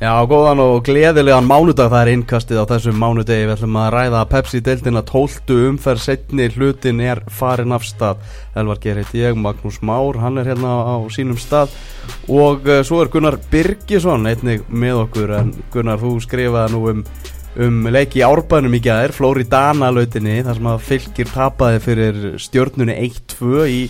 Já, góðan og gleðilegan mánudag. Það er innkastið á þessum mánudegi. Við ætlum að ræða Pepsi-deildina tóltu umferð. Setni hlutin er farin af stað. Elvar Gerrit, ég, Magnús Már hann er hérna á sínum stað. Og uh, svo er Gunnar Birgisson einnig með okkur. En Gunnar þú skrifaði nú um, um leiki árbænum í gæðir, Flóridana lautinni þar sem að fylgir tapaði fyrir stjórnunni 1-2 í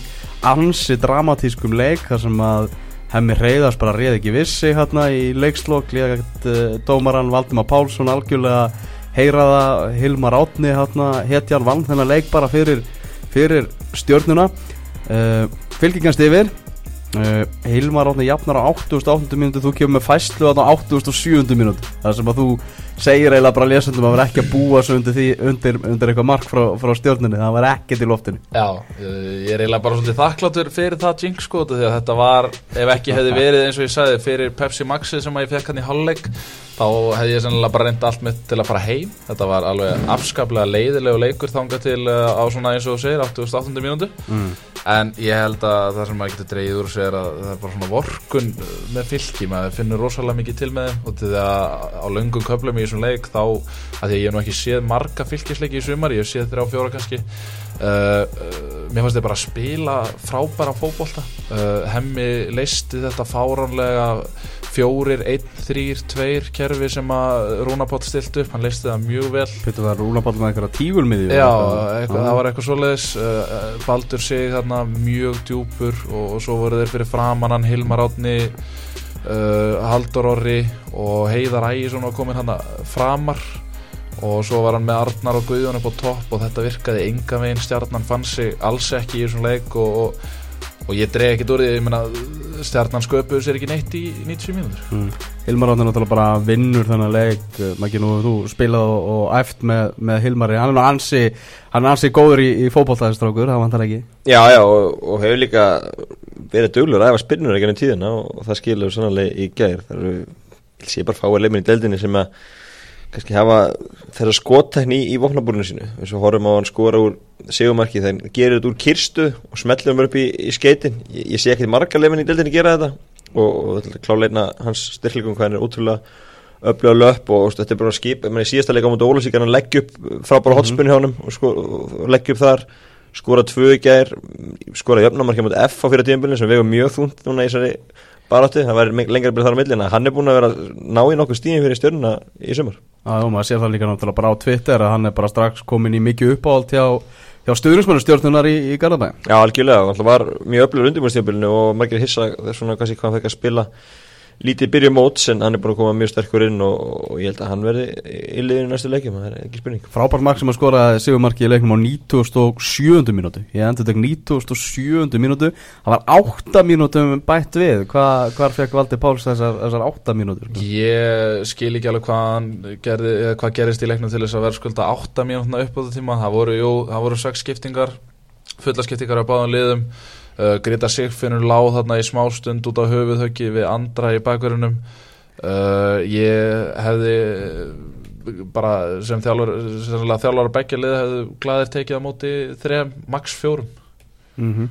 ansi dramatískum leik þar sem að Hemmi Reyðars bara reyði ekki vissi hérna í leikslokk líðagt uh, eh, dómaran Valdimar Pálsson algjörlega heyraða Hilmar Átni hérna hetjan vann þennan leik bara fyrir, fyrir stjórnuna uh, fylgjengast yfir. Uh, Hilmar Átni jafnar á 8.800 minúti þú kemur með fæslu á 8.700 minúti þar sem að þú segir eiginlega bara lesundum að vera ekki að búa svo undir, því, undir, undir eitthvað mark frá, frá stjórnunni það var ekki til loftinu Já, ég er eiginlega bara svolítið þakkláttur fyrir það jinx sko því að þetta var, ef ekki hefði verið eins og ég sagði fyrir Pepsi Maxi sem að ég fekk hann í halleg þá hefði ég sennilega bara reynda allt mitt til að fara heim þetta var alveg afskaplega leiðilegu leikur þánga til uh, á svona eins og þú segir 88. mínútu mm. en ég held að það sem maður getur dreyið úr er að það er bara svona vorkun með fylki maður finnur rosalega mikið til með þeim og til það á löngum köflum í þessum leik þá, að því að ég hef nú ekki séð marga fylgisleiki í sumar, ég hef séð þrjá fjóra kannski uh, uh, mér fannst þetta bara að spila frábæra fókbólta uh, hemmi leisti þetta fáránlega fjórir, einn, þrýr, tveir kerfi sem að Rúnapáll stilt upp hann leisti það mjög vel. Þetta var Rúnapáll með eitthvað tígulmiði Já, eitthvað, það var eitthvað svoleiðis. Uh, Baldur sig þarna mjög djúpur og, og svo voru þeir fyrir framannan Hilmar Átni uh, Haldur Orri og Heiðar Ægjesson var komin hann framar. Og svo var hann með Arnar og Guðjón upp á topp og þetta virkaði enga veginn. Stjarnan fann sig alls ekki í þessum leik og, og og ég dreg ekkert úr því ég meina stjarnan sköpuður sér ekki neitt í 90 mínútur. Mm. Hilmar áttur náttúrulega bara vinnur þennan leik. Maggi nú þú spilað og, og æft með, með Hilmari. Hann er ansi, hann er ansi góður í, í fókbóltæðistrákur það vantar ekki? Já já og, og hefur líka verið duglur að efa spinnur ekki ennum tíðina og, og það skilur sannlega í gæðir það eru, ég bara fáið leimin í deldinni sem að kannski hafa þeirra skottekni í, í vopnabúrinu sínu. Eins og horfum á hann skora úr segumarki þegar hann gerir þetta úr kirstu og smellir hann upp í, í skeitin. Ég, ég sé ekki marga lefin í deildinni gera þetta og, og þetta er kláleina hans styrklegum hvað hann er ótrúlega öflöga löp og, og þetta er bara skip. Ég síðast að leika á mútið Ólasík hann leggja upp frábæra mhm. hotspunni hjá hann og, sko, og leggja upp þar skora tvö gær skora jöfnamarki á mútið F á fyrir tíumbilinu sem vega mjög þúnt núna í þessari baráttu, það væri lengra byrð þar á millin hann er búin að vera ná í nokkuð stíðin fyrir stjórnuna í sumar. Já, maður sé það líka náttúrulega bara á Twitter að hann er bara strax komin í mikið uppáhald hjá, hjá stuðnismannustjórnunar í, í Garðabæn Já, algjörlega, það var mjög öflugur undirbúinstjöfnbilinu og margir hissa þess svona kannski hvað hann fekk að spila lítið byrju móts en hann er búin að koma mjög sterkur inn og, og ég held að hann verði í liðinu næstu leikjum, það er ekki spurning Frábært mark sem að skora Sigurmarki í leiknum á 97. mínútu ég endur þetta 97. mínútu það var 8 mínútum bætt við Hva, hvar fekk Valdi Páls þessar, þessar 8 mínútur? Ég skil ekki alveg hvað, gerði, hvað gerist í leiknum til þess að verða skulda 8 mínútuna upp á þetta tíma það voru, jú, það voru 6 skiptingar fulla skiptingar á báðan liðum Uh, Greta Sigfinnur láð þarna í smástund út á höfuðhöggi við andra í bakverðunum uh, ég hefði bara sem þjálfur að begja lið hefði glæðir tekið á móti þrejum, max fjórum. Mm -hmm.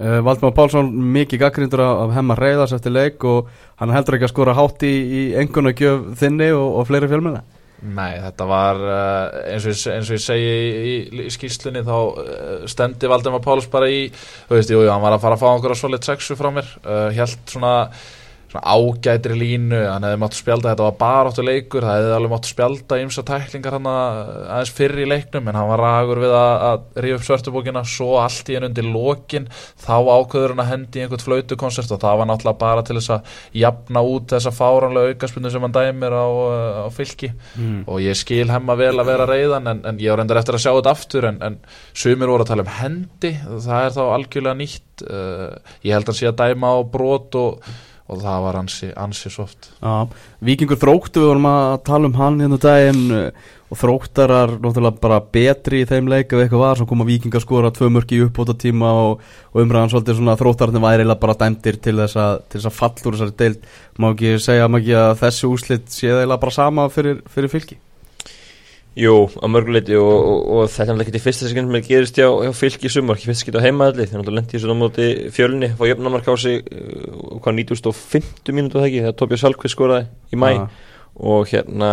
uh, Valdmar Pálsson mikið gaggrindur af hemmar reyðars eftir leik og hann heldur ekki að skora hátt í, í engun og gjöf þinni og, og fleiri fjölmjöla Nei, þetta var eh, eins og, eins og ég segi í, í, í skýrslunni þá eh, stendi Valdemar Páls bara í, þú veist, jú, jú, hann var að fara að fá einhverja solid sexu frá mér, uh, helt svona ágætri línu, hann hefði mátt spjálta þetta var bara áttu leikur, það hefði alveg mátt spjálta ímsa tæklingar hann aðeins fyrir í leiknum en hann var ragur við að, að ríða upp svörtubókina, svo allt í henn undir lokin, þá ákveður hann að hendi í einhvert flautukonsert og það var náttúrulega bara til þess að jafna út þessa fáranlega aukarspunni sem hann dæmir á, á fylki mm. og ég skil hemma vel að vera reyðan en, en ég var endar eftir að sjá þetta aftur en, en sumir voru að tala um hendi, það er þá algjörlega nýtt, uh, ég held að sé að dæma á brot og og það var ansi, ansi soft. Já, Vikingur þróttu, við vorum að tala um hann hérna daginn uh, og þróttarar náttúrulega bara betri í þeim leik ef eitthvað var, svo kom að Vikingar skora tvö mörki upp út á tíma og, og umræðan svolítið svona þróttararnir væri eða bara dæmdir til þess að, til þess að fallur þessari deild, má ekki segja má ekki að þessi úslitt séð eða bara sama fyrir, fyrir fylki Jú, á mörguleiti og, og, og þetta er náttúrulega ekki fyrsta sem gerist hjá, hjá fylki í sumar, ekki fyrsta sekund á heimaðalli þegar náttúrulega lendi þessu námóti fjölni fá jöfnamark á sig uh, hvað 1950 mínútu það ekki þegar Tóbjörn Salkvist skoraði í mæ Já. og hérna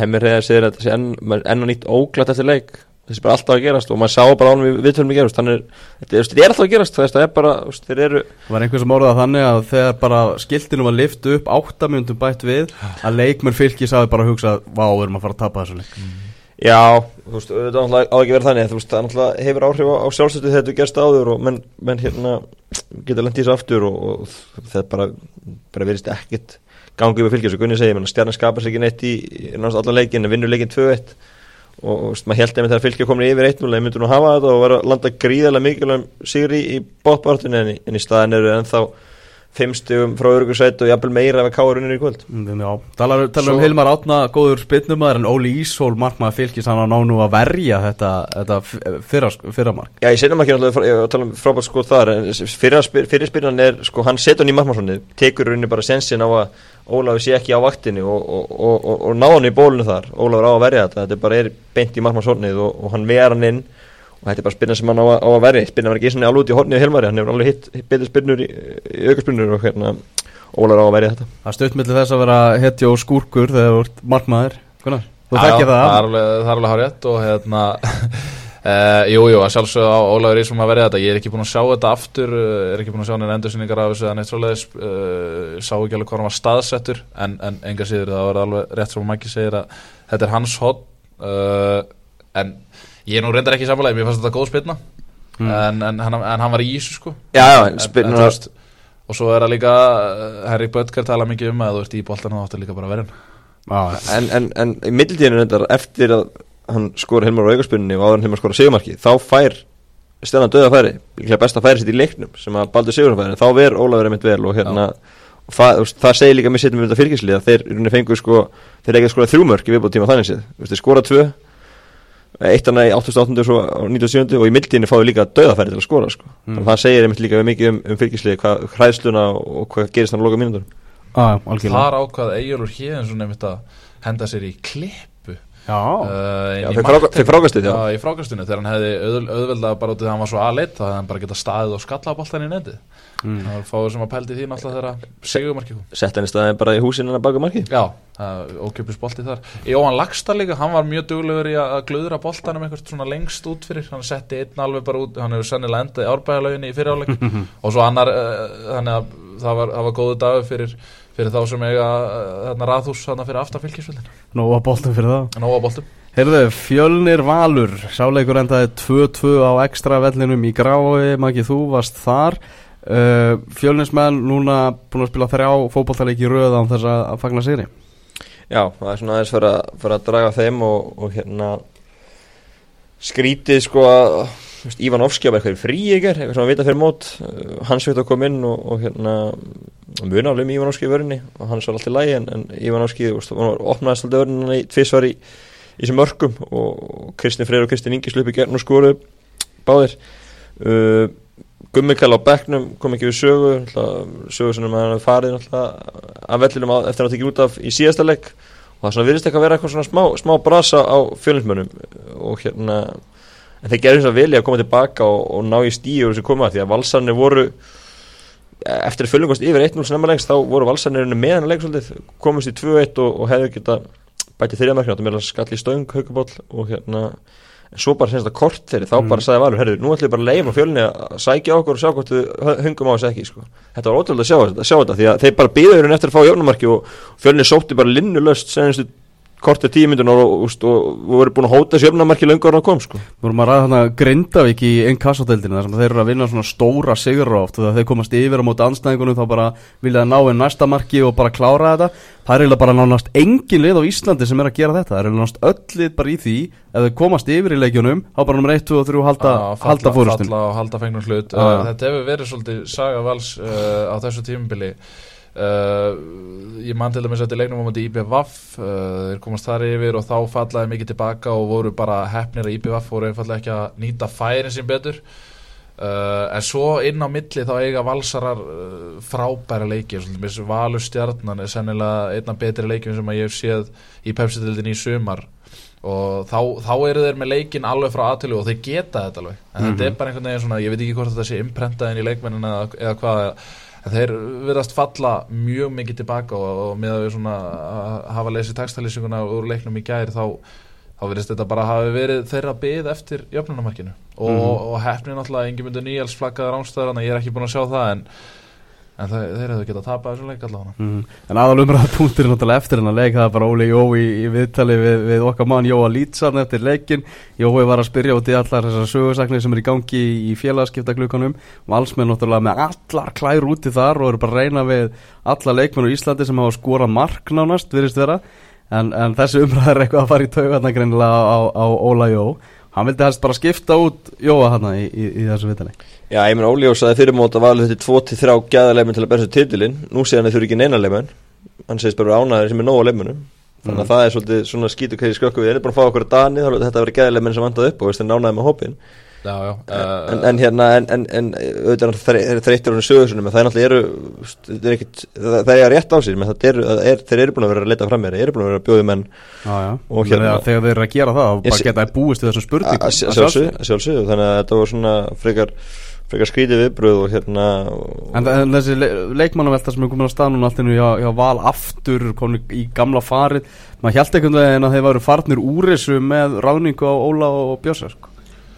hemmir reyðar segir að þetta sé enn, enn og nýtt óglætt eftir leik. Þessi bara alltaf að gerast og maður sá bara ánum við viðtölum að gerast þannig er, þetta, er- alltaf að gerast það er bara, þeir eru Það var einhver sem orðað þannig að þegar bara skiltinu var lift upp áttamjöndum bætt við að leikmenn fylgis hafi bara hugsað vá, erum að fara að tapa þessu leik Já, þú veist, auðvitað náttúrulega á ekki verið þannig þú veist, það náttúrulega hefur áhrif á, sjálfstötu þegar þetta gerst áður og menn, menn hérna geta lendið þessu aftur og, og það bara, bara verist ekkit gangi yfir fylgjast og Gunni segir, menn stjarnan skapar sér ekki neitt í, náttúrulega allan leikin vinnur leikin 2-1 og, þú veist, maður held einmitt þegar fylgja komin yfir 1-0 en myndur nú hafa þetta og vera að landa gríðarlega mikilvægum sigri í í- en í staðin eru ennþá fimm stugum frá örugursætt og jafnvel meira ef að káur unnir í kvöld. Mm, Já, talar, talar um Svo- Hilmar Átna góður spinnumæður en Óli Ísól markmaður fylgis hann að ná nú að verja þetta, þetta fyrra, fyrra mark. Já, ég setjum ekki náttúrulega, að tala um frábært sko þar, en fyrir spyrjan er, sko, hann setur hann í markmannsvonni, tekur rauninni bara sensin á að Ólafur sé ekki á vaktinni og, og, og, og, og ná hann í bólinu þar, Ólafur á að verja þetta, þetta er bara er beint í markmannsvonnið og, og hann ver hann inn og þetta er bara spyrjan sem hann á að, á að verja, spyrjan var ekki svona alveg út í hornið Helmari, hann hefur alveg hitt, betur spyrnur í, í aukarspyrnur og hérna Ólafur á að verja þetta. Það er stutt millir þess að vera og skúrkur þegar þú ert markmaður Gunnar, þú þekkir já, það. það er alveg, er hárétt og hérna Uh, jú, jú, að sjálfsögðu á Ólafur Ísum að verja þetta. Ég er ekki búin að sjá þetta aftur uh, er ekki búin að sjá neina endursynningar af þessu eða neitt svoleiðis uh, sá ekki alveg hvað hann var staðsettur en, en enga síður það var alveg rétt sem Maggi segir að þetta er hans hot uh, en ég er nú reyndar ekki í samfélagi mér fannst þetta góð spilna Mm. en, en, hann, en hann var í Ísu sko. Já, já, En- en, veist, og svo er það líka Henrik Böttger tala mikið um að þú ert í boltan og þú áttu líka bara að hann. Já, en, en, en í middildíðinu reyndar eftir að hann skora Hilmar á aukarspyrnunni og áður en Hilmar skora sigumarki þá fær stjarnan döða færi líklega besta færi sitt í leiknum sem að færi. En þá ver Ólafur einmitt vel og hérna og það, það segir líka mér sittum við þetta fylgislið að þeir í rauninni fengu sko þeir ekki að skora þrjúmörk í viðbútt tíma þannig séð skora tvö eitt hann í 88. og svo á 97. og í middildíðinu fáðu líka döða færi til að skora sko. Mm. þannig að það segir einmitt líka mikið um, um fylgislið hvað hræðsluna og hvað gerist hann á loka já, algjörlega þar ákvað Eyjólfur Híðinsson nefnt að henda sér í klippu Já, uh, fráka- fyrir frákastið, já. í frákastunni þegar hann hefði auðvel, auðveldlega bara út í það hann var svo aðleitt þá hefði hann bara getað staðið og skalla boltan í netið mm. það var fáið sem að pældi því náttúrulega þegar segumarki kom. Sett hann í staðin bara í húsinu hann að baka markið. Já, ókjöpis bolti þar. Jóhann Lagstad líka, hann var mjög duglegur í að að glöðra boltanum eitthvað svona lengst út fyrir. Hann setti einn alveg bara út, hann hefur sennilega endað í árbæðalauginni í fyriráleik og svo annar, uh, þannig að það var, það var góðu dagur fyrir, fyrir þá sem eiga uh, þarna raðhús þarna fyrir aftan fylgisvöldin Nú að boltum fyrir það Nóa boltum Heyrðu, Fjölnir Valur Sáleikur endaði 2-2 á ekstra vellinum í Grái, Maggi þú varst þar uh, Fjölnismenn núna búin að spila þrjá fótballtaleiki í röð án þess að að fagna sigri. Já, það er svona aðeins fyrir að, fyrir að draga þeim og, og hérna skrítið sko að veist, Ívan Ofski var eitthvað frí ykkar, eitthvað sem að vita fyrir mót. Uh, hans veit að koma inn og, og hérna muna alveg um Ívan Ofski í vörunni og hans var alltaf lægi en, en Ívan hann opnaðist alltaf vörunna í tvisvar í, í þessum mörgum og Kristinn Freyr og Kristinn Ingi slupi gegn og skoru báðir. Uh, Gummikall á bekknum kom ekki við sögu sögu sem hann farið af vellinum á- eftir að tekja út af í síðasta leik. Og það virðist ekki að vera eitthvað svona smá, smá brasa á fjölinsmönnum og hérna en þeir gerðu þess að velja að koma tilbaka og, og ná í stíu sem koma því að valsarnir voru eftir að fjölingost yfir 1-0 snemma lengst þá voru valsarnir meðan að svolítið komist í 2-1 og, og hefðu geta bætið þriðamarkina, þetta meðal skall í stöng og hérna en svo bara senst að kort þeirri, þá bara sagði Valur herru, nú ætlum við bara að leifa fjölni að sækja okkur og sjá hvort við hungum á þessu ekki sko. þetta var ótrúlega að sjá, þetta- sjá þetta því að þeir bara býður eftir að fá jöfnumarki og fjölni sótti bara linnulöst senstu kortið tíu myndun og, og, og, voru búin að hóta löngur en að kom sko. Við vorum að ræða þarna Grindavík í einn kassadeldinu þar sem þeir eru að vinna svona stóra sigur oft og þegar þeir komast yfir á móti anstæðingunum þá bara vilja það ná inn næsta marki og bara klára þetta. Það er eiginlega bara nánast engin lið á Íslandi sem er að gera þetta. Það er eiginlega nánast öll lið bara í því ef þeir komast yfir í leikjunum þá bara nummer 1, 2 og 3 halda, falla- halda fórustin falla og halda fengnum hlut. Uh, já. þetta hefur verið svolítið saga vals uh, á þessu tímubili uh, ég man til dæmis eftir leiknum á móti IBVF uh, þeir komast þar yfir og þá fallaði mikið tilbaka og voru bara hefnir að IBVF voru einfallega ekki að nýta færin sín betur. Uh, en svo inn á milli þá eiga valsarar frábæra leiki. Valur Stjarnan er sennilega einna betri leikin sem að ég hef séð í Pepsi-dildin í sumar. Og þá, þá eru þeir með leikin alveg frá aðtölu og þeir geta þetta alveg. En mm -hmm. þetta er bara einhvern veginn svona, ég veit ekki hvort þetta sé imprentaðin í leikmennin eða, eða hvað þeir verðast falla mjög mikið tilbaka og, og með að við svona að hafa lesið textalýsinguna úr leiknum í gæri þá, þá verðist þetta bara hafi verið þeirra byggð eftir jöfnunamarkinu og, mm -hmm. og hefni náttúrulega, engi myndu nýjals flaggaður ánstæðar, ég er ekki búin að sjá það en en það, þeir hefðu getað tapað þessu leik allavega. Mm. En aðal umræða punktir er náttúrulega eftir en að leika það bara Óli Jó í, í viðtali við, við okkar mann Jóa Lítsan eftir leikin Jói var að spyrja út í allar þessar sögursaknir sem er í gangi í, félagskiptaklukanum Valsmenn náttúrulega með allar klær úti þar og eru bara að reyna við alla leikmenn á Íslandi sem hafa skorað mark nánast, virðist vera. En, en þessi umræða er eitthvað að fara í taugarna á, á Óla Jó hann vildi helst bara skipta út Jóa hann í, í, í þessu viðtali. Já, ég menn Óljós að fyrir móta valið þetta 2-3 gæðarleifin til að berja þessu titilinn. Nú séðan þau þurfi ekki neina leifin hann segist bara ánaður sem er nóg á leifinum þannig að mm. það er svolítið svona skítu kæði skökku við erum bara að fá okkur að dani þá þetta verið gæðarleifin sem vandaði upp og veist það nánaði með hópin Já, já, uh, en, en hérna en, en, en auðvitað er þreyttir hún sögursunum en það er náttúrulega eru það er, það er rétt á sér menn er, er, þeir eru búin að vera að leta fram þeir eru búin að vera að bjóði menn já, já. Hérna, þegar þeir eru að gera það bara geta að búist við þessum spurningum sjálfsög þannig að þetta var svona frekar frekar skrítið viðbröð og hérna En, en þessi le leikmannavelta sem er komin á stafnun allt innu hjá, hjá val aftur komin í gamla farið maður held ekkert að þeir varu farnir úr þessu með ráðningu á Óla og Björsa sko.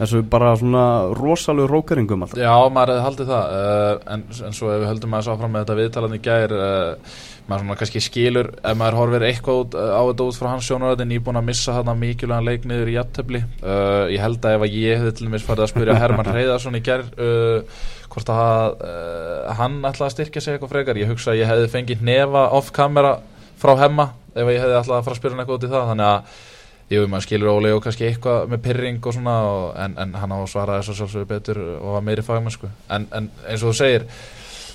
Þessu bara svona rosalega rókeringum alltaf. Já, maður hefði haldið það uh, en, en svo ef við höldum að það sá fram með þetta viðtalan í gær uh, maður svona kannski skilur ef maður horfir eitthvað út, uh, á þetta út frá hans sjónaröðin nýbúin að missa þarna mikilvægan leikniður í jættöfli uh, ég held að ef að ég hefði til dæmis farið að spyrja Herman Reyðarsson í uh, hvort að hann ætlaði að styrkja sig eitthvað frekar. Ég hugsa að ég hefði fengið nefa off camera frá hemma ef ég hefði ætlaði að fara að spyrja hann eitthvað út í það. Þannig að veit maður skilur Óli og kannski eitthvað með pyrring og svona og, en, en hann á að svara þess að sjálfsögur betur og var meiri fagmennsku en, en eins og þú segir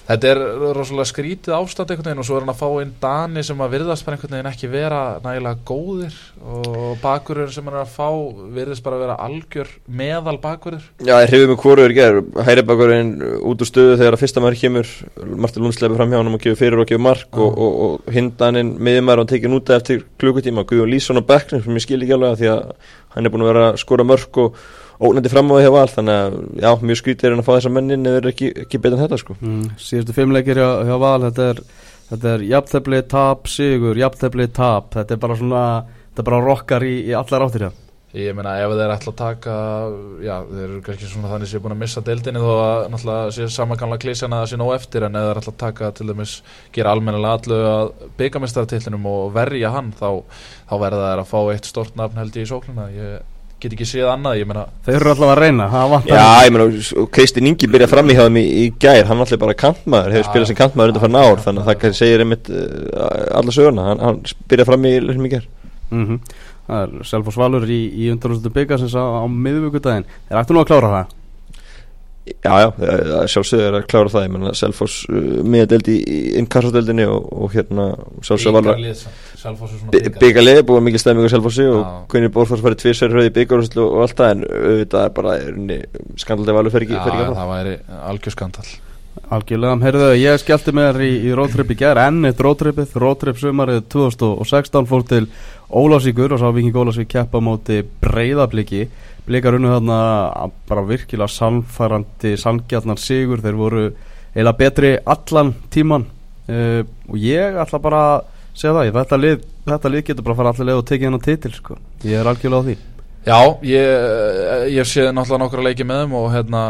Þetta er rosalega skrítið ástand einhvern veginn og svo er hann að fá einn Dani sem að virðast bara einhvern veginn ekki vera nægilega góðir og bakurur sem hann er að fá virðist bara að vera algjör meðal bakurur. Já, ég hrifið með hvorur ger, hæri bakurinn út úr stöðu þegar að fyrsta mark kemur, Martin Lund sleppur fram hjá hann og gefur fyrir og gefur mark ah. og, og, og hindaninn miðjumar og tekið núta eftir klukkutíma, Guðjón Lísson á bekknum sem ég skil ekki alveg að því að hann er búin að vera að skora mörk og ónætti fram á því að val þannig að já, mjög skrítið er hann að fá þessa mennin eða er ekki, ekki betur en þetta sko. Mm, Síðustu fimmleikir hjá, hjá val þetta er, er jafntefni, tap, sigur jafntefni, tap, þetta er bara svona þetta er bara rockar í, í allar áttir já. Ég meina ef þeir ætla að taka já, þeir eru kannski svona þannig sem er búin að missa deildinni þó að náttúrulega sé samankanlega klísjana það sé nóg eftir en ef þeir ætla að taka til dæmis gera almennilega allu að byggamestartillinum og verja hann þá, þá verða þeir að fá eitt stort nafn held ég í sókluna ég get ekki séð annað, ég meina. Þeir eru alltaf að reyna Já, ég meina, Kristinn Ingi byrja fram í hafðum í, í gær hann alltaf bara kantmaður, hefur spilað sem kantmaður undan farin ár, þannig að það segir einmitt uh, alla söguna, hann, hann byrja fram í sem í gær. Mm -hmm. Það er Selfos Valur í, í undanlústum byggasins á, á miðvíkudaginn Er ættu nú að klára það? Já, já, sjálfsögur er að klára það, ég menna Selfos uh, miðadeld í innkassadeldinni og, og hérna sjálfsögur var byggalið, búið mikið stefningu Selfosi og Gunni Bórfors farið tvísverð hröði byggarúslu og allt það en auðvitað er bara skandaldið valur fyrir ekki Já, það væri algjör skandal Algjörlega, heyrðu, ég skellti með þér í, í rótrip í gerð, enn eitt rótripið, rótrip sumarið 2016 fór til Ólásíkur og sá Viking Ólásík keppa móti breyðabliki Blikar unnu þarna bara virkilega samfærandi, sangjarnar sigur, þeir voru eila betri allan tíman uh, og ég ætla bara að segja það, þetta lið, þetta lið getur bara að fara allir leið og tekið henn á titil sko, ég er algjörlega á því. Já, ég, ég sé náttúrulega nokkru að leiki með þeim og hérna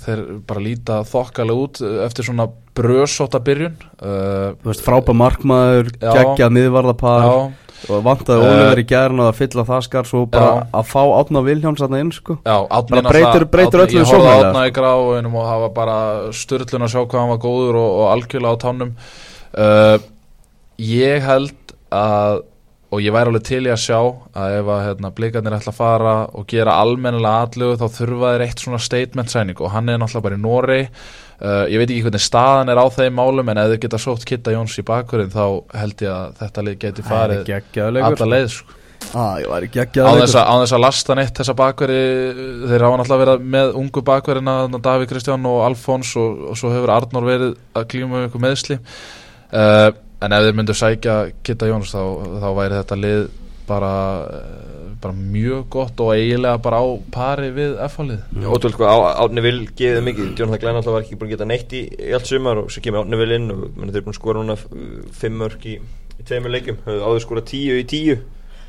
þeir bara líta þokkalega út eftir svona brösóta byrjun. Uh, Þú veist, frábæð markmaður, geggjað miðvarðapar. Já og vantaði uh, Óliður í gerðin að fylla það skar svo bara já. að fá Átna Viljáns að það inn sko. Já, bara breytir, breytir öllu ég horfði Átna í gráinum og hafa bara styrlun að sjá hvað hann var góður og, og algjörlega á tánum. Uh, ég held að og ég væri alveg til í að sjá að ef að hérna, blikarnir ætla að fara og gera almennilega allugu þá þurfa þeir eitt svona statement sæning og hann er náttúrulega bara í Nóri Uh, ég veit ekki hvernig staðan er á þeim málum en ef þið geta sótt Kitta Jóns í bakkurinn þá held ég að þetta lið geti farið alla leið sko. ah, á þess, að, á þess að lasta neitt þessa bakveri þeir hafa náttúrulega verið með ungu bakverina Davík Kristján og Alfons og, og svo hefur Arnór verið að klíma um einhver meðsli uh, en ef þeir myndu sækja Kitta Jóns þá, þá væri þetta lið bara, eh, bara mjög gott og eiginlega bara á pari við F-fálið mm. Ótrúlega sko, Átni vil geðið mikið Djón Þaglein alltaf var ekki búin að geta neitt í, í allt sumar og svo kemur Átni vil inn og menn, þeir er búin að skora núna fimm mörg í, í tveimur leikum, áður skora tíu í tíu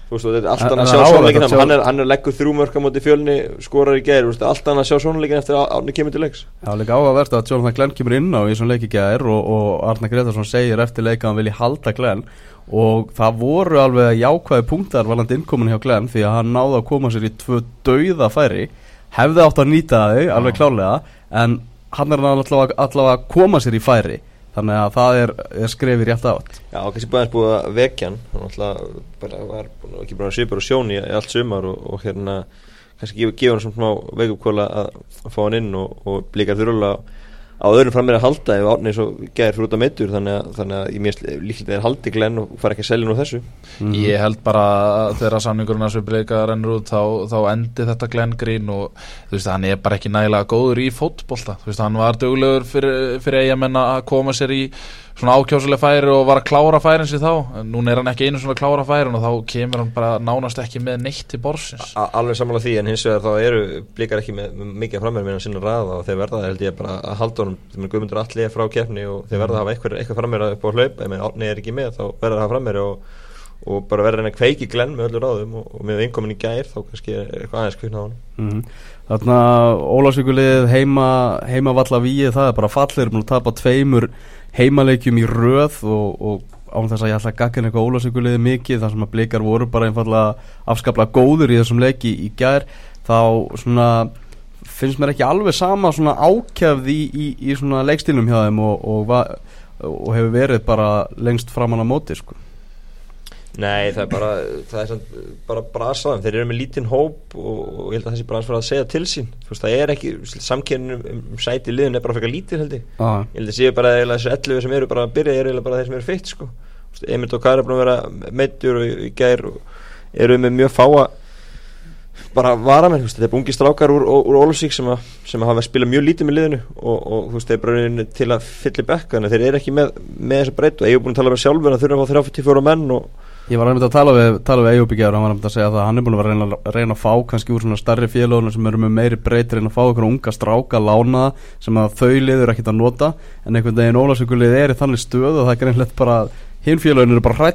þú veist, þetta er allt annað að sjá sónleikin hann er, hann er leggur þrjú mörg á móti fjölni skorar í gæri, allt annað að sjá sónleikin eftir að Átni kemur til leiks. Já, líka áhugavert að Jonathan Glenn kemur inn á í svona leiki gæri og, og Arna Gretarsson segir eftir leika að hann vilji halda Glenn. Og það voru alveg jákvæði punktar valand innkomin hjá Glenn því að hann náði að koma sér í tvö dauða færi. Hefði átt að nýta þau alveg klálega en hann er allavega, allavega að koma sér í færi þannig að það er, er skrefið rétt átt. Já, kannski að búið að vekja hann. Hann alltaf bara var ekki að sýpa og sjóni í allt sumar og, og hérna kannski gefa hann svona smá veikupkóla að, að fá hann inn og, og blíkar þurrulega á öðrum fram er að halda ef átni eins og gerður fyrir út af meittur þannig að, þannig að ég mérst líklega er haldi glenn og fara ekki að selja nú þessu. Mm. Ég held bara þegar samningurinn að svipleika rennur út þá, þá endi þetta glenn grín og þú veist hann er bara ekki nægilega góður í fótbolta. Þú veist hann var dögulegur fyrir, fyrir eigamenn að koma sér í svona ákjásuleg færi og var að klára færin sér þá. En núna er hann ekki einu svona að klára færin og þá kemur hann bara nánast ekki með neitt til borsins Alveg samanlega því en hins vegar þá eru blikar ekki með, mikið með hann sinna ræða og þeir verða held ég bara að halda honum þeir guðmundur allir frá kefni og þeir verða að hafa eitthvað, eitthvað frammeir upp á hlaup ef átni er ekki með þá verða það að hafa frammeir og, og bara verða hann að kveiki glenn með öllu ráðum og, og með innkomin í gær þá kannski er eitthvað aðeins kviknað á hann mm -hmm. Þarna Ólarsvíkulið heima, heima valla víið það er bara fallir, múin að tapa tveimur heimaleikjum í röð og, og án þess að ég ætla að gagga eitthvað ólasökulegði mikið þar sem að blikar voru bara einfallega afskaplega góður í þessum leiki í gær þá svona finnst mér ekki alveg sama svona ákjafð í, í, í svona leikstilnum hjá þeim og, og, og hefur verið bara lengst framann á móti sko. Nei, það er bara, það er samt, bara brasaðum, þeir eru með lítinn hóp og, og ég held að þessi brans fyrir að segja til sín. Þú veist, það er ekki, samkennum um, sæti liðin er bara fyrir lítið held ég. Ah. ég held að séu bara að þessi 11 sem eru bara að byrja eru bara þeir sem eru feitt sko. Emil Tókar er búin að vera meittur og gær og eru með mjög fáa bara varamenn, þetta er bungi strákar úr, úr Ólfsvík sem, sem hafa spilað mjög lítið með liðinu og, og veist, þeir er bara til að fylla í bekka, en þeir eru ekki með, með þessa breytt og ég hef búin að tala með sjálfur að þurfa að fá 34 menn og Ég var að tala við, við Eyjúbyggjar og hann var að segja að hann er búin að reyna, reyna að fá kannski úr svona starri félagunum sem eru með meiri breytir en að fá einhverja unga stráka lánaða sem að þau liður ekkit að nota. En einhvern veginn ólagsökulið er í þannig stöð og það er greinlegt bara hinn félagun eru bara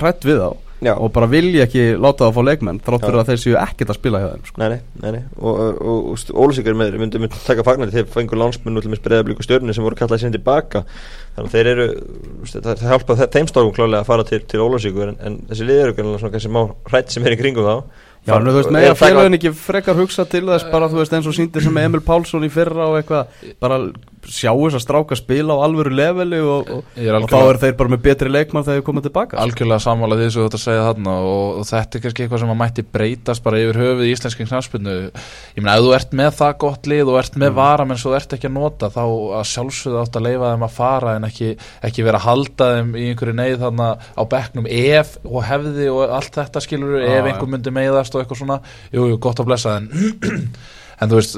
hrætt við á Já. og bara vilja ekki láta það að fá leikmenn þráttur að þeir séu ekkert að spila hjá þeim sko. Nei, nei, nei, nei. og, og, og Ólusíkar með myndi myndi taka fagnandi þegar fengur landsmenn út með spreðablík og stjórnir sem voru kallað síðan tilbaka þannig að þeir eru, það hjálpa þeim stofum klálega að fara til, til Ólusíkur en, en þessi liður eru svona kannski má hrætt sem er í kringum þá Já, en þú veist, með að félagin ekki frekar hugsa til þess bara, þú veist, eins og síndir sem Emil Pálsson í fyrra og eitthvað, bara sjá þess að stráka spila á alvöru leveli og, og, þá er þeir bara með betri leikmann þegar þeir koma tilbaka. Algjörlega sammála því sem þú ætti að segja þarna og, og þetta er kannski eitthvað sem að mætti breytast bara yfir höfuð í íslenski knafspilnu. Ég meina, ef þú ert með það gott lið og ert með mm. varam eins og þú ert ekki að nota þá að sjálfsögðu átt að leifa þeim að fara en ekki, ekki vera að halda þeim í einhverju neyð þarna á bekknum ef og hefði og allt þetta skilur ah, ef einhver myndi meiðast og eitthvað svona, jú, jú, en þú veist,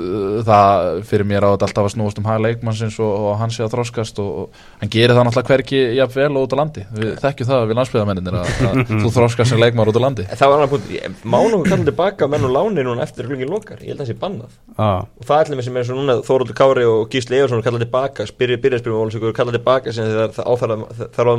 það fyrir mér á þetta alltaf að snúast um hæg leikmannsins og, og hans sé að þróskast og, og hann gerir það náttúrulega hverki jafnvel út á landi. Við þekkjum það við landsbyðamenninir að, að þú þróskast sem leikmar út á landi. Það var annar punkt, mánu að kalla tilbaka menn og láni núna eftir hlungin lokar, ég held að það sé bannað. Ah. og það er allir með sem er svo núna Þóróldur Kári og Gísli Efarsson kalla tilbaka, byrja spyrjum og kalla tilbaka sem það þarf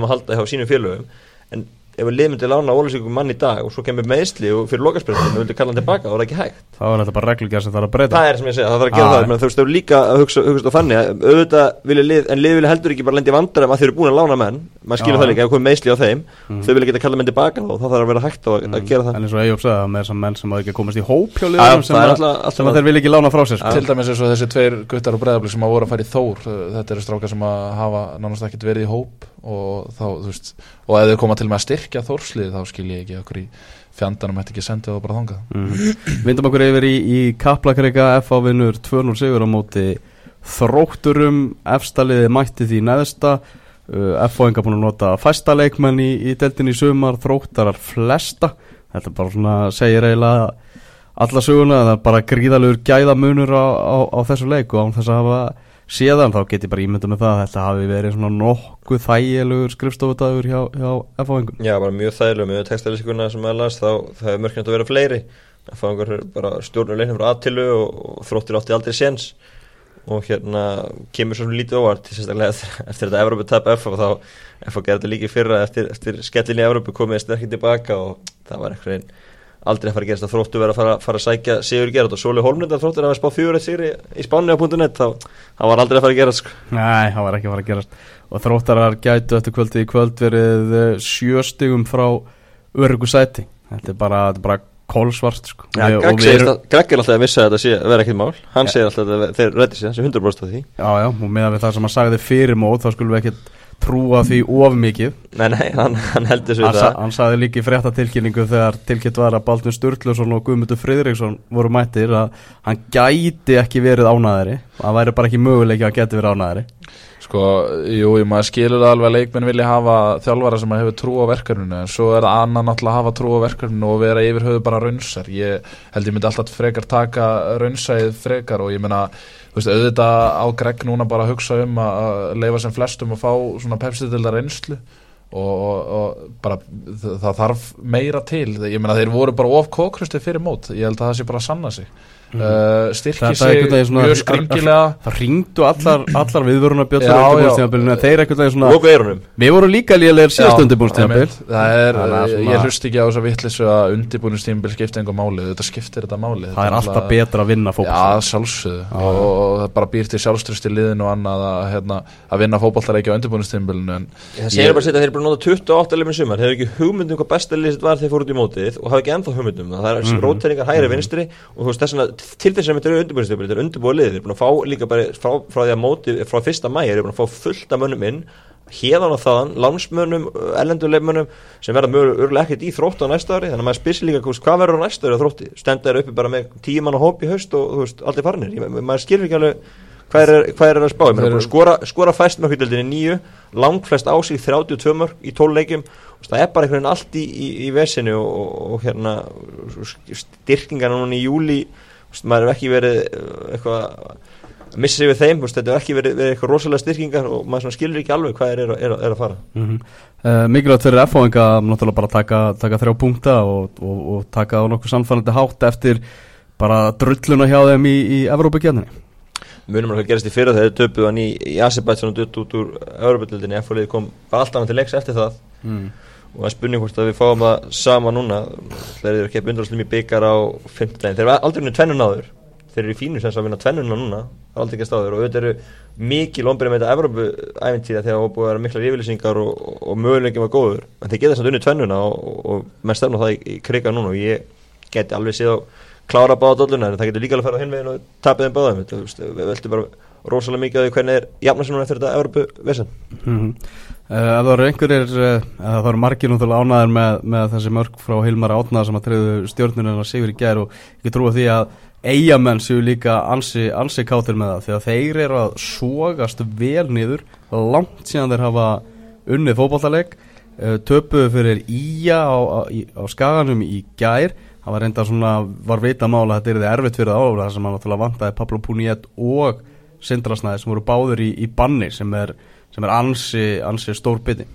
ef við til lána ólisíkum mann í dag og svo kemur meðsli og fyrir lokaspilsum og vilja kalla hann tilbaka, þá er það ekki hægt. Þá er þetta bara reglugjast sem það er að breyta. Það er sem ég segja, það þarf að gera ah, það, þú veist, þú líka að hugsa, hugsa þannig að auðvitað vilja lið en lið vilja heldur ekki bara lendi vandar að þeir eru búin að lána menn maður skilur það líka, ef komið meðsli á þeim mm. þau vilja geta kalla menn tilbaka og þá þarf að vera hægt að, mm. að gera það en eins og Eyjób sagði, með þessum menn sem hafa ekki komast í hóp hjá liðum sem, að, sem að þeir vilja ekki lána frá sér sko. til dæmis eins og þessi tveir guttar og breðabli sem hafa voru að fara í þór þetta eru strákar sem hafa nánast ekkert verið í hóp og þá, þú veist, og ef þau koma til með að styrkja þórslið þá skil ég ekki okkur í fjandanum hætti ekki sendið og bara þangað mm -hmm. Vindum okkur yfir í, í Kaplakreika FA vinnur 2-0 sigur á móti þrótturum efstaliði mætti því neðsta uh, enga búin að nota fæsta leikmenn í, í deltin í sumar þróttarar flesta. Þetta bara svona, segir eiginlega alla söguna, það er bara gríðalegur gæðamunur á, á, á þessu leik og án þess að hafa séðan þá get ég bara ímynda með það að þetta hafi verið svona nokkuð þægilegur skrifstofutagur hjá, hjá F-fáingum Já, bara mjög þægilega með textælisikuna sem að las þá það hefur mörgjönd að vera fleiri. F-fáingar bara stjórnur leiknum frá aðtilu og, og þróttir átti aldrei séns og hérna kemur svo lítið óvart sérstaklega eftir, þetta Evrópu tap F og þá F gerði þetta líki fyrra eftir, eftir skellinni Evrópu komið sterkir tilbaka og það var eitthvað einn aldrei að fara að gerast. Að þróttu verið að fara, fara að sækja Sigur Gerard og Sóli Holmlund að þróttu er að spá fjóri sigri í spánu á punktu net þá var aldrei að fara að gerast sko. Nei, það var ekki að fara að gerast. Og þróttarar gætu eftir kvöldi í kvöld verið sjöstigum frá örgu sæti. Þetta er bara, bara kólsvart sko. ja, Greg, erum... Greg er alltaf að missa þetta að vera ekkit mál hann ja. segir alltaf að þeir reddi sig þessi 100% af því Já, já, og meðan við það sem að sagði fyrir mót þá skulum við ekkit trúa því of mikið. Nei, nei, hann, hann heldur svo það. Hann sagði líki frétta tilkynningu þegar tilkynnt var að Baldur Sturluson og Guðmundur Fridriksson voru mættir að hann gæti ekki verið ánæðari. Það væri bara ekki möguleik að geti verið ánæðari. Sko, jú, maður skilur það alveg að leikmenn vilja hafa þjálfara sem hefur trú á verkefninu en svo er það annan náttúrulega að hafa trú á verkefninu og vera yfir höfu bara raunsar ég held ég myndi alltaf frekar taka raunsæð frekar og ég að veist, auðvitað á Greg núna bara að hugsa um að leifa sem flestum og fá svona pepsitildar reynslu og, og, og bara það þarf meira til, ég að þeir voru bara of kókrusti fyrir mót, ég held að það sé bara að sanna sig. Uh, styrki sig mjög skringilega. það ringdu allar, allar viðvöruna bjöllur undirbúinstjáðanbílinu þeir ekkert veginn svona við vorum líka lélegir síðast undirbúinstjáðanbíl ég hlust ekki á þess að vittlisu að undirbúinstjáðanbíl skipta einhver máli. Þetta skiptir þetta máli. Það er alltaf betra að vinna fókbalt já sjálfsögðu. Og það bara býr til sjálfströst í liðin og annað að vinna fókbaltareiki á undirbúinstjáðanbílinu það segir bara að þeir bara nota 28 limir sumar. Þeir hefur ekki hugmyndum og er og að til þess að þetta eru undirbúinistöfur, þetta eru undirbúið lið þeir eru búin að fá líka bara frá, frá því að móti frá fyrsta mæri, þeir eru búin að fá fullt af mönnum inn hérðan og þaðan, lánsmönnum ellenduleifmönnum sem verða mjög örgulega ekkert í þróttu á næsta ári, þannig að maður spyrir líka hvað verður á næsta ári á þrótti, stendar uppi bara með tíu mann á hópi í haust og þú veist, allt er farinir maður skilur ekki alveg hvað er, hvað er að spá, ég meina skora, skora fæst með hlutöldinni nýju, langt flest ásík 32 mörg í tóluleikum það er bara einhvern veginn allt í, í, í vesinu og, og, og hérna styrkingarna núna í júli maður hefur ekki verið uh, eitthvað að missa sig við þeim, þetta hefur ekki verið, verið eitthvað rosalega styrkingar og maður skilur ekki alveg hvað er, er, er, er að fara mm -hmm. uh, Mikilvægt fyrir F-fóðinga náttúrulega bara taka, taka þrjá punkta og, og, og taka á nokkuð samfannandi hátt eftir bara drulluna hjá þeim í, í Evrópagjarninni Munum að það gerast í fyrra þegar þau töpuð hann í, í Asibætsson og dutt út úr Evrópagjarninni F-fóðið kom alltaf til leiks eftir það mm. Og það er spurning hvort að við fáum það sama núna þeir eru að bundraslum í byggar á 15 daginn, þeir eru aldrei unnið tvennun áður þeir eru í fínu sem að vinna tvennunna núna það er aldrei ekki að stáður og auðvitað eru mikið lómbirinn með þetta Evrópu-æventíða þegar það búið að vera mikla yfirlýsingar og, og, og möguleikin var góður. En þeir geta að unnið tvennuna og, og menn stefna það í, í kriga núna. Og ég geti alveg séð á klára báða dolluna en það getur líka alveg að fara á hinvegin og tapja þeim báðum. Við veltum bara rosalega mikið á því hvernig er jafnarsinunum eftir þetta Evrópu-vesan mm -hmm. Uh, ef það eru einhverjir, uh, það eru margir náttúrulega ánaðir með, með þessi mörg frá Hilmar Átnað sem að treyðu stjórnunum að sigur í gær og ekki trúa því að eigamenn séu líka ansi, ansi kátir með það. Því að þeir eru að sógast vel niður langt síðan þeir hafa unnið fókbaltaleg uh, töpuðu fyrir Ía á, á, á skaganum í gær. Það var reynda svona, var veita mála að þetta er þið erfitt fyrir það álega sem að náttúrulega vantaði Pablo Puniet og Sindrasnæði sem voru báður í, í banni sem er sem er ansi, ansi stór bytti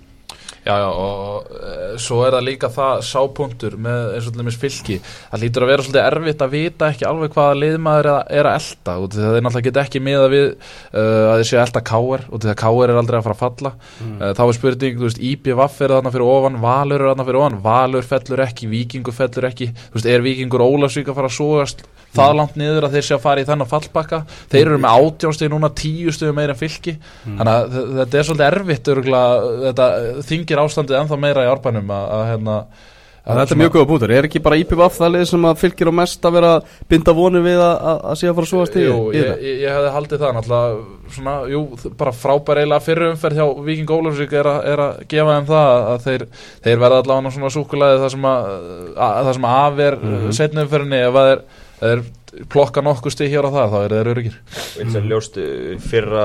Já, já, og e, svo er það líka það sápunktur með eins og til dæmis fylki það lítur að vera svolítið erfitt að vita ekki alveg hvaða liðmaður er að, að elda og það er náttúrulega ekki miða við uh, að þessi elda káer og því að káer er aldrei að fara að falla. Mm. uh, þá er spurning, þú veist, IPVF er þarna fyrir ofan Valur er þarna fyrir ofan, Valur fellur ekki Vikingur fellur ekki, þú veist, er Vikingur Ólasvík að fara að sógast það mm. langt niður að þeir sé að fara í þennan fallbakka? Þeir eru með átjónstegi núna tíu en er þingir ástandið ennþá meira í árbænum að, að hérna að Þetta er mjög góða bútur, er ekki bara IPVF það lið sem að fylgir á mest að vera binda vonu við að, að sé að fara að súast í Jú, ég, ég, ég hefði haldið það náttúrulega svona, jú, bara frábær eiginlega fyrirumferð hjá Viking Ólafsvík er, er að gefa þeim það að þeir, þeir verða allavega svona súkulæði það sem að, að það sem af er mm -hmm. setnumferðinni ef að þeir það er klokka nokkuð stið hér á það þá er það öryggir og eins og ljóst fyrra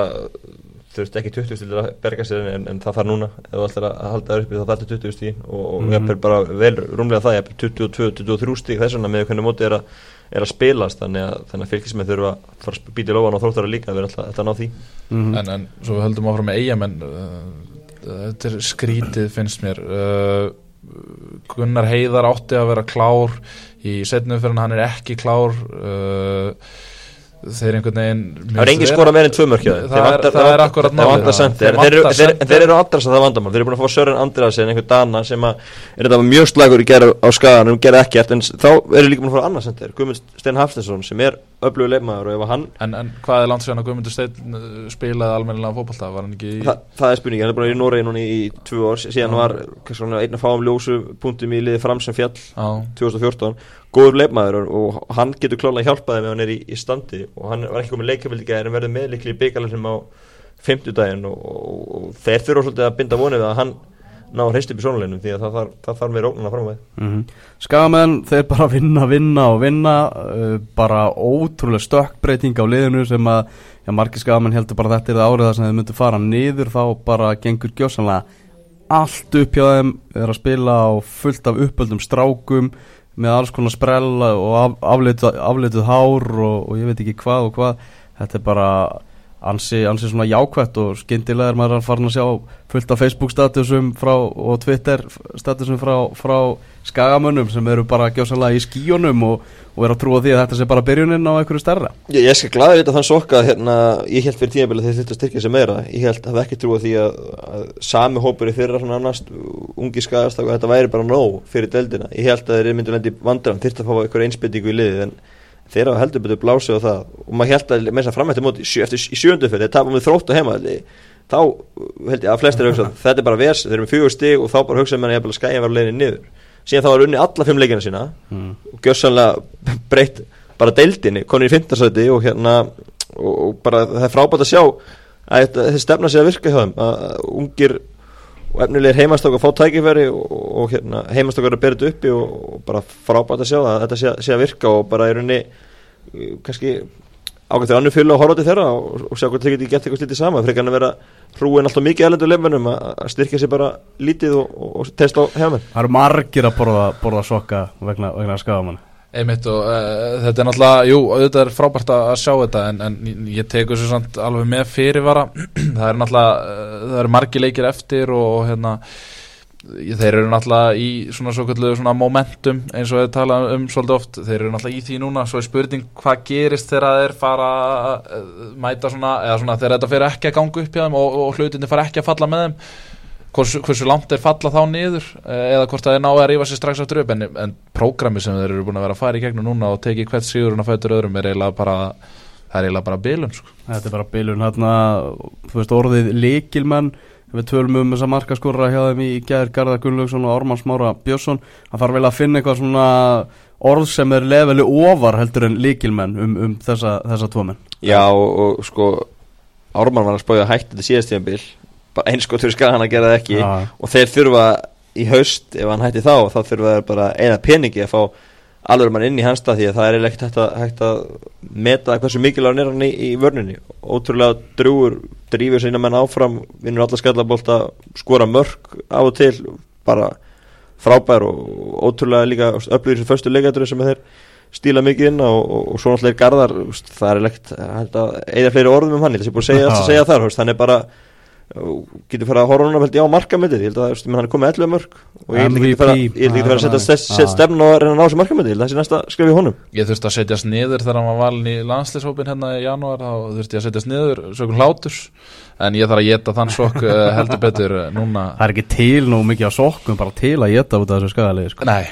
þurft ekki 20 stíl að berga sér en, en það þarf núna. Ef þú ætlar að halda það uppi þá þarf þetta 20 stíl og, og mm. bara vel rúmlega það jafnvel 22-23 stíl þess vegna með hvernig móti er að, er að spilast. Þannig að, þannig að fylgismið þurfa að fara að býta í lofan og þróttara líka að vera alltaf, alltaf að ná því. Mhm. en, en svo við höldum áfram með eigamenn uh, þetta er skrítið finnst mér. Uh, Gunnar Heiðar átti að vera klár í setnum fyrir hann er ekki klár. Uh, þeir einhvern veginn Það er engin skora meir en tvö mörk hjá þeim. Það er- er akkurat málið. Þeir eru- andras að það vandamál Þeir eru búin að fá Sören Andras en einhver Dana sem að er þetta mjög slagur í gera á skaganum gera ekkert en þá eru líka búin að fá annars sendir Guðmund Steinn Hafstensson sem er öflugur leikmaður og ef að hann en, en hvað er langt síðan að Guðmundur Steinn uh, spilaði almennilega fótbolta? Var hann ekki í Þa, það er spurningi, hann er búin að vera í Noregi núna í, tvö ár síðan Já. var kannski svona einn að fáum ljósu punktum í liði fram sem fjall á, 2014 góður leikmaður og, hann getur klálega hjálpaði með hann er í, í standi og hann var ekki komið leikabildi gæðir en verður meðlikli í byggalarnum á 50 daginn og, og, og þeir þurfa svolítið að binda vonið að hann ná að hreist upp í sónuleginum því að það þarf, það þarf meira ógnuna fram með Mm Skagamenn, þeir bara vinna, vinna og vinna uh, bara ótrúlega stökkbreyting á liðinu sem að já, margir skagamenn heldur bara þetta er það árið þar sem þeir myndu fara niður þá bara gengur gjósanlega allt upp hjá þeim er að spila á fullt af uppöldum strákum með alls konar sprella og af, afleituð hár og, og ég veit ekki hvað og hvað. Þetta er bara ansi, ansi svona jákvætt og skyndilega er maður að fara að sjá fullt af Facebook statusum frá, og Twitter statusum frá, frá skagamönnum sem eru bara gjósanlega í skíunum og, og er að trúa því að þetta sé bara byrjunin á einhverju stærra. Ég, ég skal glæði vita þann sokka hérna, ég held fyrir þeir þurftu að styrkja sig meira. Ég held að það ekki trúa því að, að sami hópur í fyrra svona annars ungi skagast og þetta væri bara nóg fyrir deildina. Ég held að þeir myndu lendi vandram þyrftu að fá einhver einspyttingu í liðið en þeir hafa heldur betur blásið á það. Og maður held að með þess að framhætti móti sjö, eftir sjöndu fyrir þeir tapum við þrótt á heima þá held ég að flestir hugsa þetta er bara vers, þeir eru með fjögur stig og þá bara hugsa mann að skæja var leiðin niður. Síðan þá var unni alla fimm leikina sína. Mm. og gjörsanlega breytt bara deildinni, konur í fintarsæti og hérna og, og bara það er frábært að sjá að þetta, stefna sé að virka hjá þeim að ungir og efnilegir heimastókar fá tækifæri og, og hérna, heimastókar að bera þetta uppi og, og bara frábært að sjá að þetta sé, sé að virka og bara í rauninni uh, kannski ágætt þegar annu fylgja og horfa til þeirra og, og sjá hvort þeir geti gett eitthvað slítið sama fyrir að vera hrúin alltaf mikið elendur leifmennum að styrkja sér bara lítið og, testa á hefamenn Það eru margir að borða, borða sokka vegna, vegna skagamann Einmitt og uh, þetta er náttúrulega, jú, auðvitað er frábært að sjá þetta en, en ég tekur svo samt alveg með fyrirvara. Það er náttúrulega, uh, það eru margi leikir eftir og, og hérna þeir eru náttúrulega í svona svo kallu svona momentum eins og við tala um svolítið oft, þeir eru náttúrulega í því núna svo er spurning hvað gerist þegar þeir fara að mæta svona eða svona þegar þetta fyrir ekki að ganga upp hjá þeim og, og hlutinni fara ekki að falla með þeim hversu, hversu langt er falla þá niður eh, eða hvort það er náðu að rífa sér strax aftur upp en, en prógrami sem þeir eru búin að vera að fara í gegnum núna og teki hvert sigurinn að fætur öðrum er eiginlega bara það er eiginlega bara bilun sko. Þetta er bara bilun hérna, þú veist orðið líkilmenn við tölum um þessa markaskorra hjá þeim í gæðir Garðar Gunnlaugsson og Ármann Smára Björnsson það þarf vel að finna eitthvað svona orð sem er leveli ofar heldur en líkilmenn um, um þessa, þessa tvo menn Já og, og sko Ármann var að spája hægt þetta síðast tíðanbíl bara eins og þú skal hann að gera það ekki. Já. og þeir þurfa í haust ef hann hætti þá þá þurfa þeir bara eina peningi að fá alveg mann inn í hans stað því að það er ekkert hægt hægt að meta hversu mikilvæg er hann í, í vörninni. Ótrúlega drúur drífur sína menn áfram vinnur alla skallabólta skora mörg af og til bara frábær og ótrúlega líka öflugir sem förstu leikadur sem þeir stíla mikið inn á og, og, og svo náttúrulega er Garðar það er ekkert eða fleiri orðum um hann ég sé búin að segja, segja þar hann er bara getur fara að horfa núna held ég á markamöndið ég held að hann er komið 11 mörg og ég held MVP. að fara að setja stefn og reyna að ná þessu markamöndið ég held að það sé næsta skrif í honum. Ég þurfti að setjast niður þegar hann var valin í landslýshópin hérna í janúar þá þurfti ég að setjast niður sögum hláturs. En ég þarf að geta þann sokk uh, heldur betur uh, núna. Það er ekki til nú mikið á sokkum bara til að geta út af þessu skagalegi sko. nei,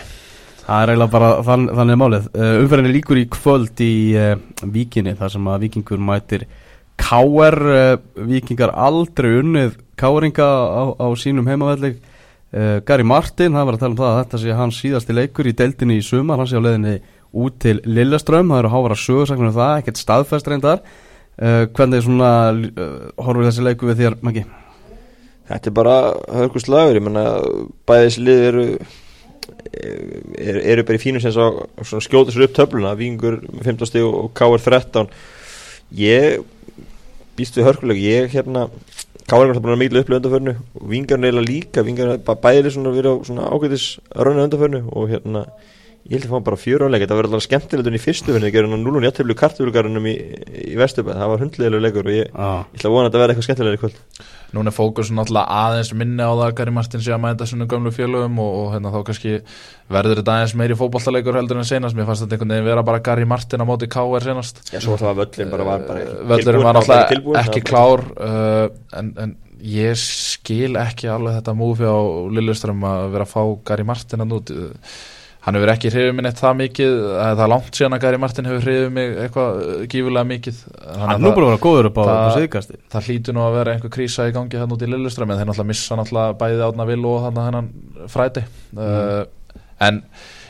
Það er eiginlega bara þann, þannig er málið. Uh, Umferðinni líkur í kvöld í uh, Víkinni þar sem að Víkingur mætir K.R. Uh, Víkingar aldrei unnið K.R.inga á, á sínum heimavelli uh, Gary Martin, það var að tala um það að þetta sé hans síðasti leikur í deildinni í sumar hann sé á leiðinni út til Lilleström það eru hávara sögursaknir um það, ekkert staðfest reyndar uh, hvernig svona uh, horfur þessi leiku við þér, Maggi? Þetta er bara hörku slagur, ég menna bæði þessi lið eru eru, eru bara í fínum sem skjóta sér upp töfluna, Vingur 15 stíg og K.R. 13 ég býst við hörkuleg ég hérna Káar er búin að miklu upplöðu undanförnu og vingarinn eiginlega líka vingarinn bæðileg svona vera á svona ágætis rönnu undanförnu og hérna ég held að fá bara fjör áleik þetta var alltaf skemmtilegt í fyrstu vinni það gerði hann núlun jætteflu kartuflugarunum í, í Vesturbæð það var hundlegilegu leikur og ég, ég ætla að vona að þetta verði eitthvað skemmtilega í kvöld. Núna er fókusun alltaf aðeins minni á það Gary Martin sé að mæta svona gömlu félögum og, og hérna þá kannski verður þetta aðeins meiri fókbaltaleikur heldur en senast mér fannst þetta einhvern veginn vera bara Gary Martin á móti K.R. senast Já, svo alltaf völlin bara var bara uh, Völlurinn var alltaf ekki klár uh, en, en ég skil ekki alveg þetta múfi á Lilleström að vera að fá Gary Martin að nút hann hefur ekki hrifið mig neitt það mikið það er langt síðan að Gary Martin hefur hrifið mig eitthvað gífulega mikið. Hann er nú búin að vera góður upp á, síðkasti það hlýtur nú að vera einhver krísa í gangi hann út í Lilleström en þeir náttúrulega missa náttúrulega bæðið átna vil og hann hennan fræti. Mm. uh, en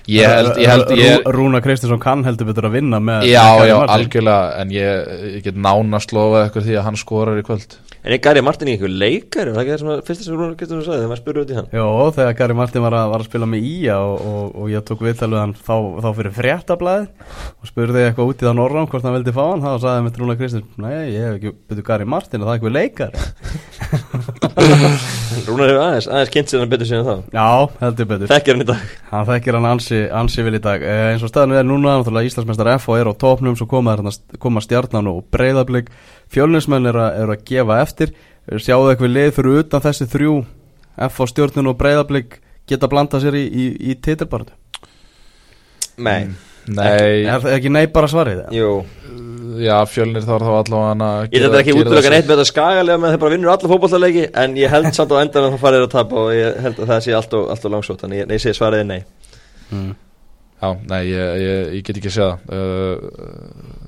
ég held, ég held ég, Rúna Kristinsson kann heldur betur að vinna með já já algjörlega en ég, ég get nánast lofa eitthvað því að hann skorar í kvöld En er Gary Martin í einhver leikar? Er það ekki það sem að fyrsta sem Rúnar Kristjánsson sagði þegar maður spurði út í hann? Jó, þegar Gary Martin var að, var að spila með Ía og, og, og ég tók viðtalið hann þá, þá fyrir fréttablaði og spurði eitthvað út í það norram hvort hann vildi fá hann þá sagði hann með Rúnar Kristjánsson Nei, ég hef ekki byrjuð Gary Martin og það er ekki leikar Rúnar hefur aðeins, aðeins kynnt sér hann betur síðan þá. Já, heldur betur. Þekkir hann í dag. Hann þekkir hann ansi, ansi vil í dag. Eh, eins og staðinu er núna, Íslandsmeistar F og er á topnum svo koma, koma stjarnan og breyðablík Fjölnismenn er, er að gefa eftir Sjáðu eitthvað lið fyrir utan þessi þrjú F á stjórnun og breyðablík geta blanda sér í, í, í titilbarðu Nei. Nei. Er það ekki nei bara svarið? Jú. Já, fjölnir þá er þá allavega Ég þetta ekki útlöka neitt með þetta skagalega með þeir bara vinnur alla fókbaltaleiki en ég held samt á endan að það farir að tapa og ég held að það sé allt og, og langsótt þannig ég, ég segi svariði nei. Mm. Já, nei, ég, ég, ég get ekki að segja það. Uh,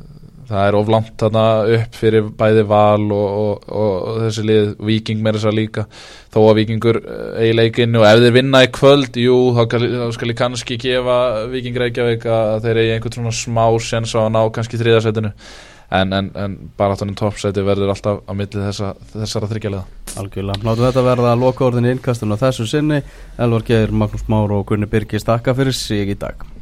það er oflant þarna upp fyrir bæði val og, og, og þessi lið viking með þess að líka. Þó að vikingur eigi leikinu og ef þeir vinna í kvöld, jú, þá, þá skal ég kannski gefa viking Reykjavík að þeir eigi einhvern svona smá sens á að ná kannski þriðarsætinu en, en, en bara áttunum toppsæti verður alltaf á milli þessa, þessara þryggjarlega Algjörlega, náttu þetta verða að loka orðin í innkastunum á þessu sinni. Elvar Geir, Magnús Már og Gunni Birgis takka fyrir sig í dag